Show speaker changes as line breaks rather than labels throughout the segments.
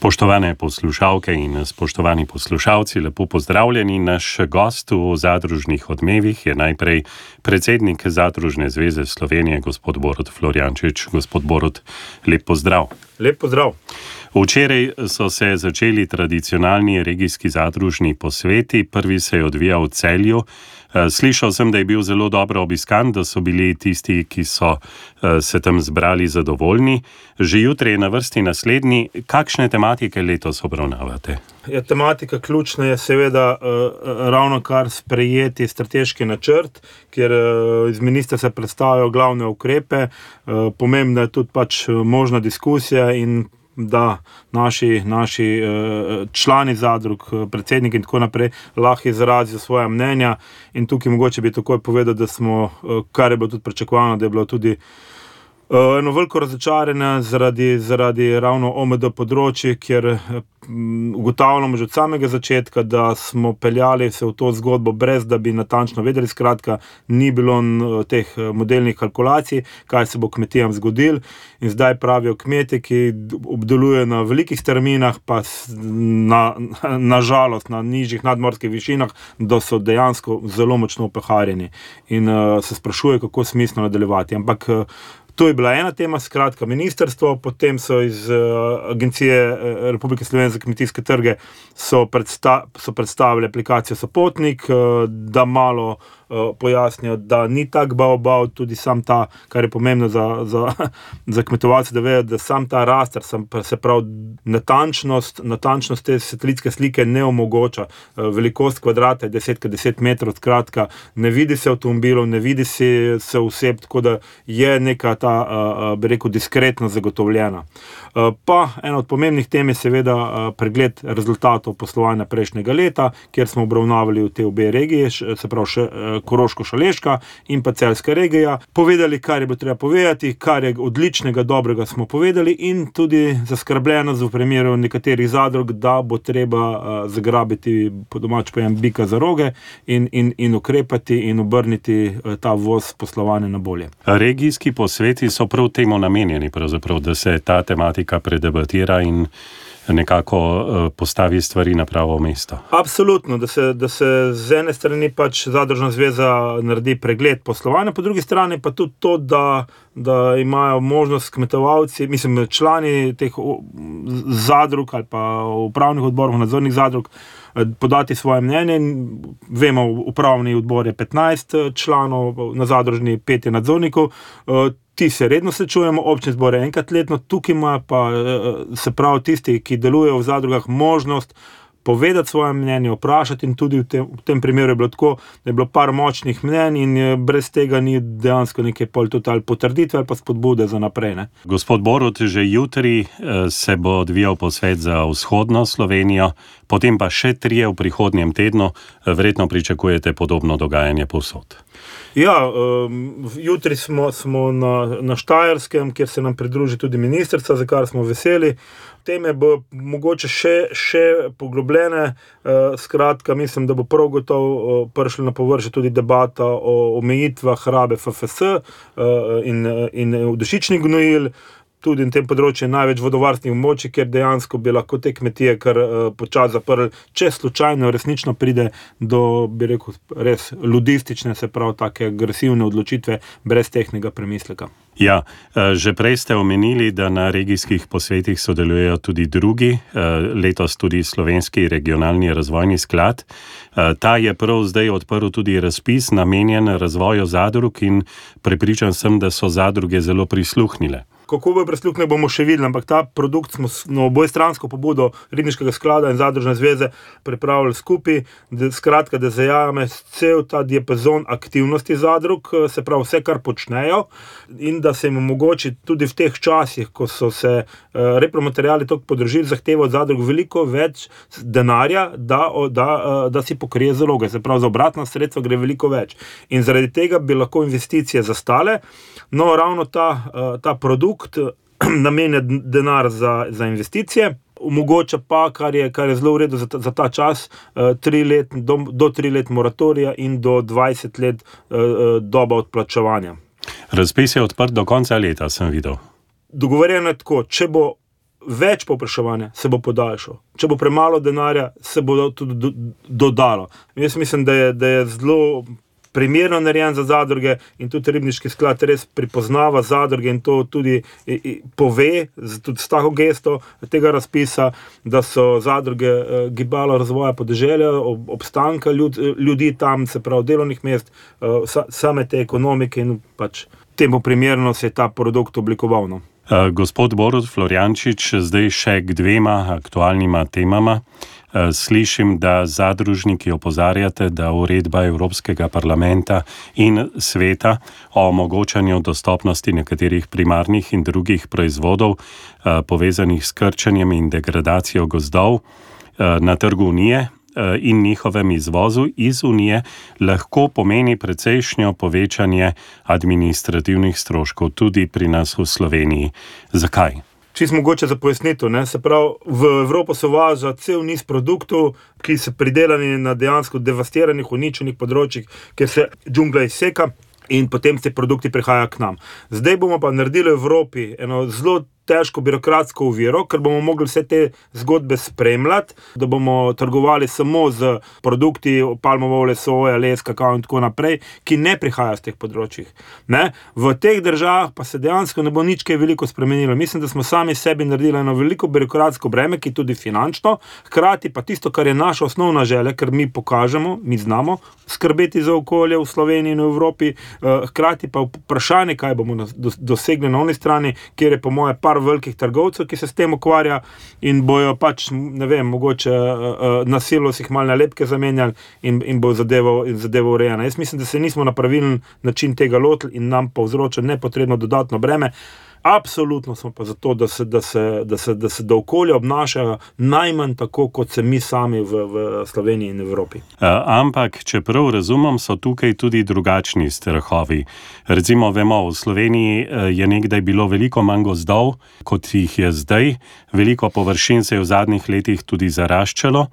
Spoštovane poslušalke in spoštovani poslušalci, lepo pozdravljeni. Naš gost v zadružnih odmevih je najprej predsednik Zadružne zveze Slovenije, gospod Borod Florjančič. Gospod Borod, lep pozdrav.
Lep pozdrav.
Včeraj so se začeli tradicionalni regijski zadružni posveti, prvi se je odvijal v celju. Eh, slišal sem, da je bil zelo dobro obiskan, da so bili tisti, ki so eh, se tam zbrali, zadovoljni. Že jutri je na vrsti naslednji. Kakšne tematike letos obravnavate?
Ja, tematika ključna je seveda uh, ravno kar sprejeti strateški načrt, kjer iz ministrstva predstavijo glavne ukrepe. Pomembna je tudi pač možna diskusija in da naši, naši uh, člani zadrug, predsedniki in tako naprej lahko izrazijo svoje mnenja. In tukaj mogoče bi takoj povedal, da smo, uh, kar je bilo tudi pričakovano, da je bilo tudi. Eh, eno veliko razočaranje zaradi, zaradi ravno OMD področja, kjer mm, ugotavljamo že od samega začetka, da smo peljali se v to zgodbo, brez da bi natančno vedeli. Skratka, ni bilo teh eh, modelnih kalkulacij, kaj se bo kmetijam zgodil. In zdaj pravijo kmetje, ki obdelujejo na velikih strminah, pa na, na, na nižjih nadmorskih višinah, da so dejansko zelo močno peharjeni in uh, se sprašujejo, kako smiselno nadaljevati. Ampak uh, To je bila ena tema, skratka, ministrstvo, potem so iz uh, Agencije uh, Republike Slovenije za kmetijske trge predsta so predstavili aplikacijo Sopotnik, uh, da malo uh, Eh, pojasnijo, da ni tako baobav, tudi sam ta, kar je pomembno za, za, za kmetovalce, da vejo, da sam ta raster, sam, se pravi, natančnost, natančnost te satelitske slike ne omogoča. Eh, velikost kvadrata je 10x10 metrov, skratka, ne vidi se avtomobilov, ne vidi se, se vseb, tako da je neka ta, eh, bi rekel, diskretno zagotovljena. Pa ena od pomembnih tem je seveda pregled rezultatov poslovanja prejšnjega leta, kjer smo obravnavali v te obe regiji, se pravi, še Koroško-Šaleška in pa Celska regija. Povedali, kar je bilo treba povedati, kar je odličnega, dobrega smo povedali, in tudi zaskrbljenost v primeru nekaterih zadrug, da bo treba uh, zagrabiti, po domač pojem, bika za roge in, in, in ukrepati in obrniti uh, ta voz poslovanja na bolje.
Regijski posveti so prav temu namenjeni, da se ta tematika predebatira in nekako uh, postavi stvari na pravo mesto.
Absolutno, da se, da se z ene strani pač Zadružna zveza naredi pregled poslovanja, po drugi strani pa tudi to, da, da imajo možnost kmetovalci, mislim, člani teh zadrug ali pa upravnih odborov, nadzornih zadrug. Eh, podati svoje mnenje. Vemo, upravni odbor je 15 eh, članov, na zadružni 5 nadzornikov ti se redno srečujemo, občine zbore enkrat letno, tukaj ima pa eh, se pravi tisti, ki delujejo v zadrugah, možnost povedati svoje mnenje, vprašati. In tudi v tem, v tem primeru je bilo tako, da je bilo par močnih mnenj, in brez tega ni dejansko neke poltotal potrditve ali pa spodbude za naprej. Ne.
Gospod Borod, že jutri eh, se bo odvijal posvet za vzhodno Slovenijo, potem pa še trije v prihodnjem tednu, verjetno pričakujete podobno dogajanje posod.
Ja, um, jutri smo, smo na, na Štajerskem, kjer se nam pridruži tudi ministrstvo, za kar smo veseli. Teme bo mogoče še, še poglobljene. Uh, skratka, mislim, da bo prav gotovo uh, prišla na površje tudi debata o omejitvah rabe FFS uh, in, in dušičnih gnojil tudi na tem področju največ vodovarstvenih območij, ker dejansko bi lahko te kmetije kar uh, počasi zaprli, če slučajno resnično pride do, bi rekel, res ludistične, se pravi, tako agresivne odločitve, brez tehnega premisleka.
Ja, eh, že prej ste omenili, da na regijskih posvetih sodelujejo tudi drugi, eh, letos tudi Slovenski regionalni razvojni sklad. Ta je prav zdaj odprl tudi razpis namenjen razvoju zadrug in prepričan sem, da so zadruge zelo prisluhnile
kako bo prisluhnil, bomo še videli. Ampak ta produkt smo na oboj stransko pobudo Ribniškega sklada in Zadružne zveze pripravili skupaj, skratka, da zajame cel ta diapazon aktivnosti zadrug, se pravi vse, kar počnejo, in da se jim omogoči tudi v teh časih, ko so se uh, repromateriali tako podržili, zahteva od zadrug veliko več denarja, da, da, uh, da si pokrije zaloge. Se pravi, za obratna sredstva gre veliko več. In zaradi tega bi lahko investicije zastale. No, ravno ta, ta produkt produkt, namenja denar za, za investicije. Omogoča pa, kar je, kar je zelo v redu za ta, za ta čas, uh, let, do, do tri let moratorija in do 20 let uh, doba odplačevanja.
Razpis je odprt do konca leta, sem videl.
Dogovorjeno je tako, če bo več povpraševanja, se bo podaljšal. Če bo premalo denarja, se bo tudi do, dodalo. Jaz mislim, da je, da je zelo primerno narejen za zadruge in tudi ribniški sklad res prepoznava zadruge in to tudi pove, tudi s tako gesto tega razpisa, da so zadruge eh, gibalo razvoja podeželja, obstanka ljud, ljudi tam, se pravi delovnih mest, eh, same te ekonomike in pač temu primerno se je ta produkt oblikoval. No.
Eh, gospod Borod Floriančič, zdaj še k dvema aktualnima temama. Eh, slišim, da zadružniki opozarjate, da uredba Evropskega parlamenta in sveta o omogočanju dostopnosti nekaterih primarnih in drugih proizvodov eh, povezanih s krčenjem in degradacijo gozdov na trgu Unije. In njihovem izvozu iz Unije lahko pomeni precejšnjo povečanje administrativnih stroškov tudi pri nas v Sloveniji. Zakaj?
Čisto mogoče za pojasnitev. Se pravi, v Evropo se uvaža cel niz produktov, ki so pridelani na dejansko devastiranih, uničenih področjih, kjer se džungla izseka in potem te produkti prihajajo k nam. Zdaj bomo pa naredili v Evropi eno zelo težko birokratsko uviro, ker bomo mogli vse te zgodbe spremljati, da bomo trgovali samo z produkti, palmovo olje, soja, les, kakao in tako naprej, ki ne prihajajo z teh področjih. Ne? V teh državah pa se dejansko ne bo nič kaj veliko spremenilo. Mislim, da smo sami sebi naredili eno veliko birokratsko breme, ki tudi finančno, hkrati pa tisto, kar je naša osnovna želja, ker mi pokažemo, mi znamo skrbeti za okolje v Sloveniji in v Evropi, eh, hkrati pa vprašanje, kaj bomo dosegli na oni strani, kjer je po moje par velikih trgovcev, ki se s tem ukvarja in bojo pač, ne vem, mogoče uh, uh, nasilno si jih malo nalepke zamenjali in, in bo zadeva urejena. Jaz mislim, da se nismo na pravilen način tega lotili in nam povzroča nepotrebno dodatno breme. Absolutno smo pa zato, da se, da se, da se, da se do okolja obnašajo najmanj tako, kot se mi sami v, v Sloveniji in Evropi. Uh,
ampak, če prav razumem, so tukaj tudi drugačni strahovi. Recimo, vemo, v Sloveniji je nekdaj bilo veliko manj gozdov, kot jih je zdaj, veliko površin se je v zadnjih letih tudi zaraščalo.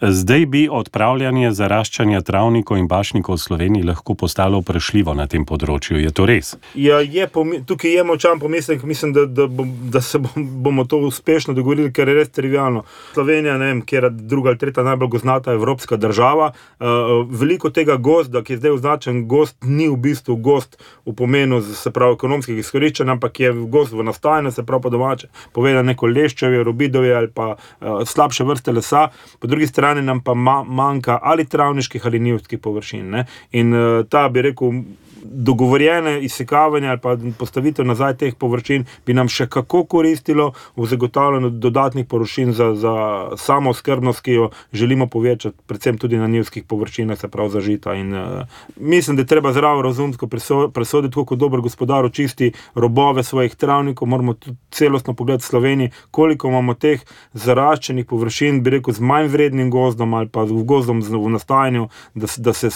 Zdaj bi odpravljanje zaraščanja travnikov in bašnikov v Sloveniji lahko postalo vprašljivo na tem področju. Je to res?
Ja, je, tukaj je močan pomislek, mislim, da, da, bom, da se bomo to uspešno dogovorili, ker je res trivialno. Slovenija, ne vem, kjer je druga ali tretja najbolj gozdnata evropska država. Uh, veliko tega gozda, ki je zdaj označen gost, ni v bistvu gost v pomenu se pravi, ekonomskih izkoriščenj, ampak je gost v nastajanju, se pravi, po domače, povedano neko leščevje, robidovi ali pa uh, slabše vrste lesa. Po drugi strani strani nam pa manjka ali travniških ali nivskih površin. Ne? In uh, ta bi rekel dogovorjene izsekavanje ali pa postavitev nazaj teh površin bi nam še kako koristilo v zagotavljanju dodatnih površin za, za samo skrbnost, ki jo želimo povečati, predvsem tudi na njivskih površinah, se pravi za žita. In, uh, mislim, da je treba zdravo razumsko presoditi, kako dobro gospodar očisti robove svojih travnikov. Moramo tudi celostno pogledati Sloveniji, koliko imamo teh zaraščenih površin, bi rekel, z manj vrednim gozdom ali pa v gozdom v nastajanju, da, da se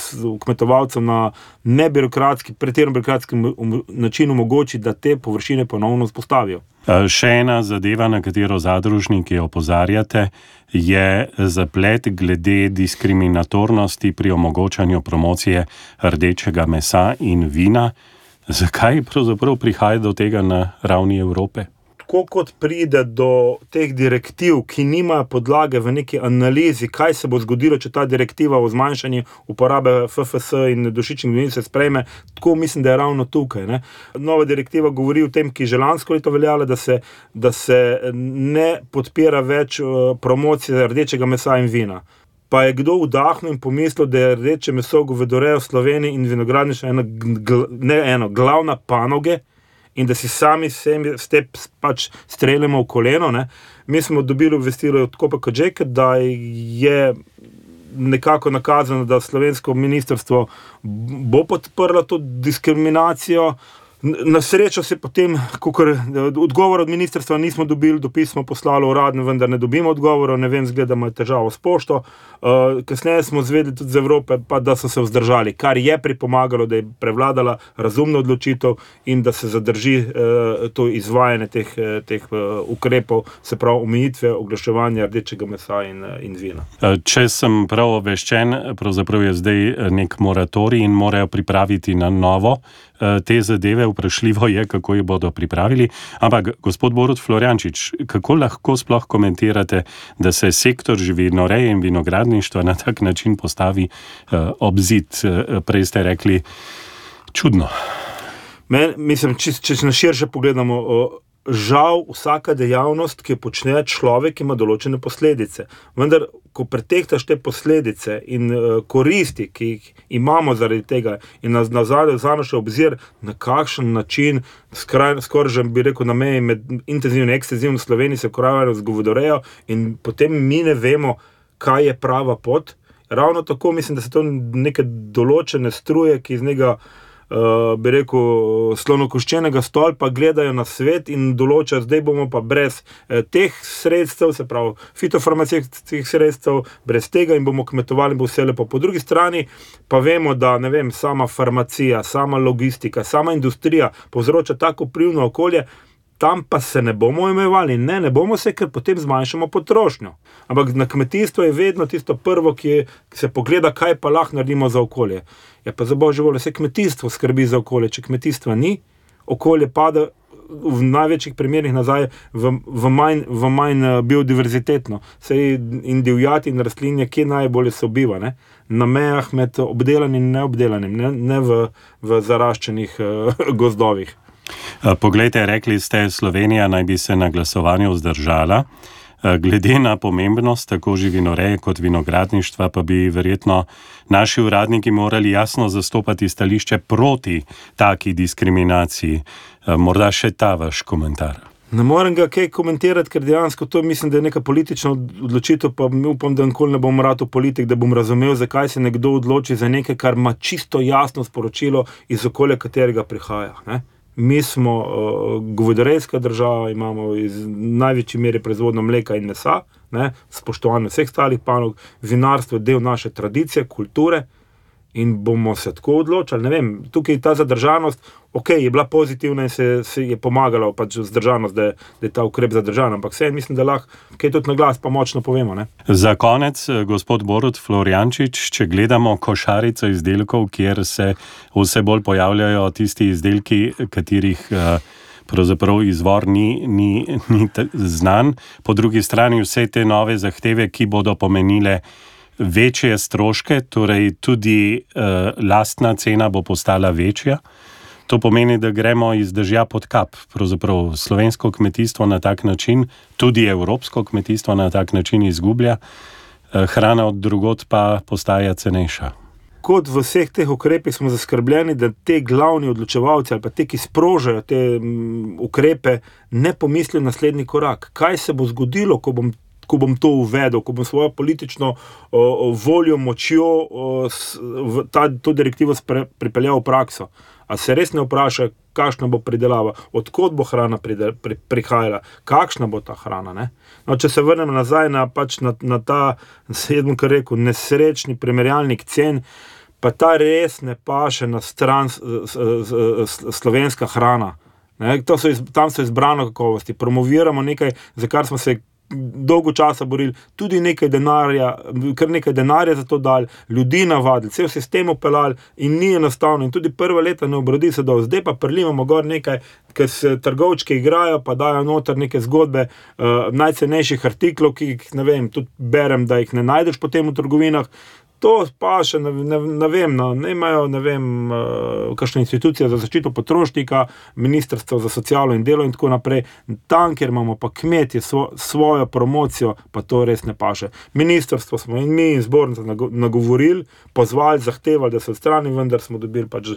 kmetovalcem na nebirokratski birokratski, pretirano birokratski način omogoči, da te površine ponovno vzpostavijo.
Še ena zadeva, na katero zadružniki opozarjate, je zaplet glede diskriminatornosti pri omogočanju promocije rdečega mesa in vina. Zakaj pravzaprav prihaja do tega na ravni Evrope?
Tako kot pride do teh direktiv, ki nimajo podlage v neki analizi, kaj se bo zgodilo, če ta direktiva o zmanjšanju uporabe FFS in dušičnih gnojil se sprejme, tako mislim, da je ravno tukaj. Ne. Nova direktiva govori o tem, ki je že lansko leto veljala, da se, da se ne podpira več uh, promocije rdečega mesa in vina. Pa je kdo vdahnil in pomislil, da je rdeče meso govedorejo v Sloveniji in vinogradništvo ena, ne eno, glavna panoge in da si sami s tem pač streljamo v koleno. Ne. Mi smo dobili obvestilo od Kopa Kodžeka, da je nekako nakazano, da slovensko ministrstvo bo podprlo to diskriminacijo. Na srečo se potem, kot odgovor od ministrstva nismo dobili, dopis smo poslali uradno, vendar ne dobimo odgovora, ne vem, zgleda, da ima težavo s pošto. Uh, kasneje smo zvedeli tudi iz Evrope, pa, da so se vzdržali, kar je pripomagalo, da je prevladala razumna odločitev in da se zadrži uh, to izvajanje teh, teh uh, ukrepov, se pravi omejitve oglaševanja rdečega mesa in, in vina.
Če sem prav obveščen, pravzaprav je zdaj nek moratorij in morajo pripraviti na novo te zadeve vprašljivo je, kako jih bodo pripravili. Ampak, gospod Borod Floriančič, kako lahko sploh komentirate, da se sektor živinoreje in vinogradništva na tak način postavi uh, ob zid? Uh, prej ste rekli, čudno.
Men, mislim, če, če na širše pogledamo, uh, žal vsaka dejavnost, ki jo počne človek, ima določene posledice. Vendar, ko pretehtaš te posledice in uh, koristi, ki jih imamo zaradi tega, in nazadnje vzameš obzir, na kakšen način, skoraj že bi rekel, na meji med intenzivnim in ekstenzivnim Slovenijo se ukvarjajo z govodorejo, in potem mi ne vemo, kaj je prava pot. Ravno tako mislim, da so to neke določene struje, ki iz njega uh, bi rekel, slonokoščenega stolpa, gledajo na svet in določajo, zdaj bomo pa brez uh, teh sredstev, se pravi, fitofarmacijskih sredstev, brez tega in bomo kmetovali, bo vse lepo. Po drugi strani pa vemo, da vem, sama farmacija, sama logistika, sama industrija povzroča tako privno okolje tam pa se ne bomo omejevali, ne, ne bomo se, ker potem zmanjšamo potrošnjo. Ampak na kmetijstvu je vedno tisto prvo, ki, je, ki se pogleda, kaj pa lahko naredimo za okolje. Ja, pa za božjo voljo, vse kmetijstvo skrbi za okolje. Če kmetijstva ni, okolje pada v največjih primerih nazaj v, v manj, v manj eh, biodiverzitetno. Sej in divjati in rastlinje, ki najbolje sobiva. Ne? Na mejah med obdelanim in neobdelanim, ne, ne v, v zaraščenih uh, gozdovih.
Eh, poglejte, rekli ste, Slovenija naj bi se na glasovanju vzdržala. Eh, glede na pomembnost tako živinoreje kot vinogradništva, pa bi verjetno naši uradniki morali jasno zastopati stališče proti taki diskriminaciji. Eh, morda še ta vaš komentar.
Ne morem ga kaj komentirati, ker dejansko to mislim, da je neka politična odločitev. Pa upam, da nikoli ne bom rado politik, da bom razumel, zakaj se nekdo odloči za nekaj, kar ima čisto jasno sporočilo iz okolja, katerega prihaja. Ne? Mi smo uh, govedorejska država, imamo v največji meri proizvodno mleka in mesa, spoštovanje vseh ostalih panog, vinarstvo je del naše tradicije, kulture in bomo se tako odločili. Vem, tukaj je ta zadržanost, ok, je bila pozitivna in se, se je pomagala pač zdržanost, da, da je ta ukrep zadržan, ampak vse mislim, da lahko kaj tudi na glas pa močno povemo. Ne?
Za konec, eh, gospod Borod Floriančič, če gledamo košarico izdelkov, kjer se vse bolj pojavljajo tisti izdelki, katerih. Uh, Pravzaprav izvor ni, ni, ni znan, po drugi strani vse te nove zahteve, ki bodo pomenile uh, večje stroške, torej tudi uh, lastna cena bo postala večja. To pomeni, da gremo iz držja pod kap. Pravzaprav slovensko kmetijstvo na tak način, tudi evropsko kmetijstvo na tak način izgublja, uh, hrana od drugot pa postaja cenejša.
Kot v vseh teh ukrepih smo zaskrbljeni, da te glavni odločevalci ali pa te, ki sprožajo te m, ukrepe, ne pomislijo na naslednji korak. Kaj se bo zgodilo, ko bom ko bom to uvedel, ko bom svojo politično o, voljo, močjo o, s, v, ta, to direktivo spre, pripeljal v prakso. A se res ne vpraša, kakšna bo pridelava, odkot bo hrana pride, pri, prihajala, kakšna bo ta hrana. No, če se vrnemo nazaj na, pač na, na ta, sedem, kar rekel, nesrečni primerjalnik cen. Pa ta res ne paše na stran slovenska hrana. Ne, so iz, tam so izbrane kakovosti, promoviramo nekaj, za kar smo se dolgo časa borili, tudi nekaj denarja, kar nekaj denarja za to dali, ljudi navadili, cel sistem upeljali in ni enostavno. In tudi prve leta ne obrodi se do zdaj, pa prelivamo gor nekaj, ker se trgovčki igrajo, pa dajo noter neke zgodbe uh, najcenejših artiklov, ki jih ne vem, tudi berem, da jih ne najdeš potem v trgovinah to pa še ne, ne, ne vem. No, ne imajo, ne vem, uh, kakšna institucija za zaščito potrošnika, ministrstvo za socialo in delo in tako naprej. Tam, kjer imamo pa kmetje svo, svojo promocijo, pa to res ne paše. Ministrstvo smo in mi in zbornica nagovorili, pozvali, zahtevali, da se odstrani, vendar smo dobili pač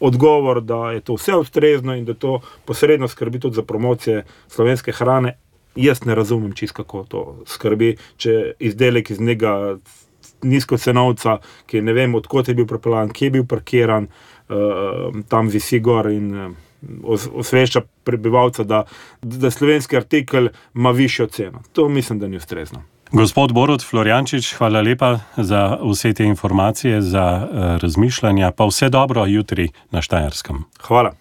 odgovor, da je to vse ustrezno in da to posredno skrbi tudi za promocije slovenske hrane. Jaz ne razumem, čisto kako to skrbi, če izdelek iz njega nizko cenovca, ki ne vem, odkot je bil propeljan, kje je bil parkiran, uh, tam visi gor in uh, osvešča prebivalca, da, da slovenski artikel ima višjo ceno. To mislim, da ni ustrezno.
Gospod Borod Floriančič, hvala lepa za vse te informacije, za uh, razmišljanja, pa vse dobro jutri na Štajerskem.
Hvala.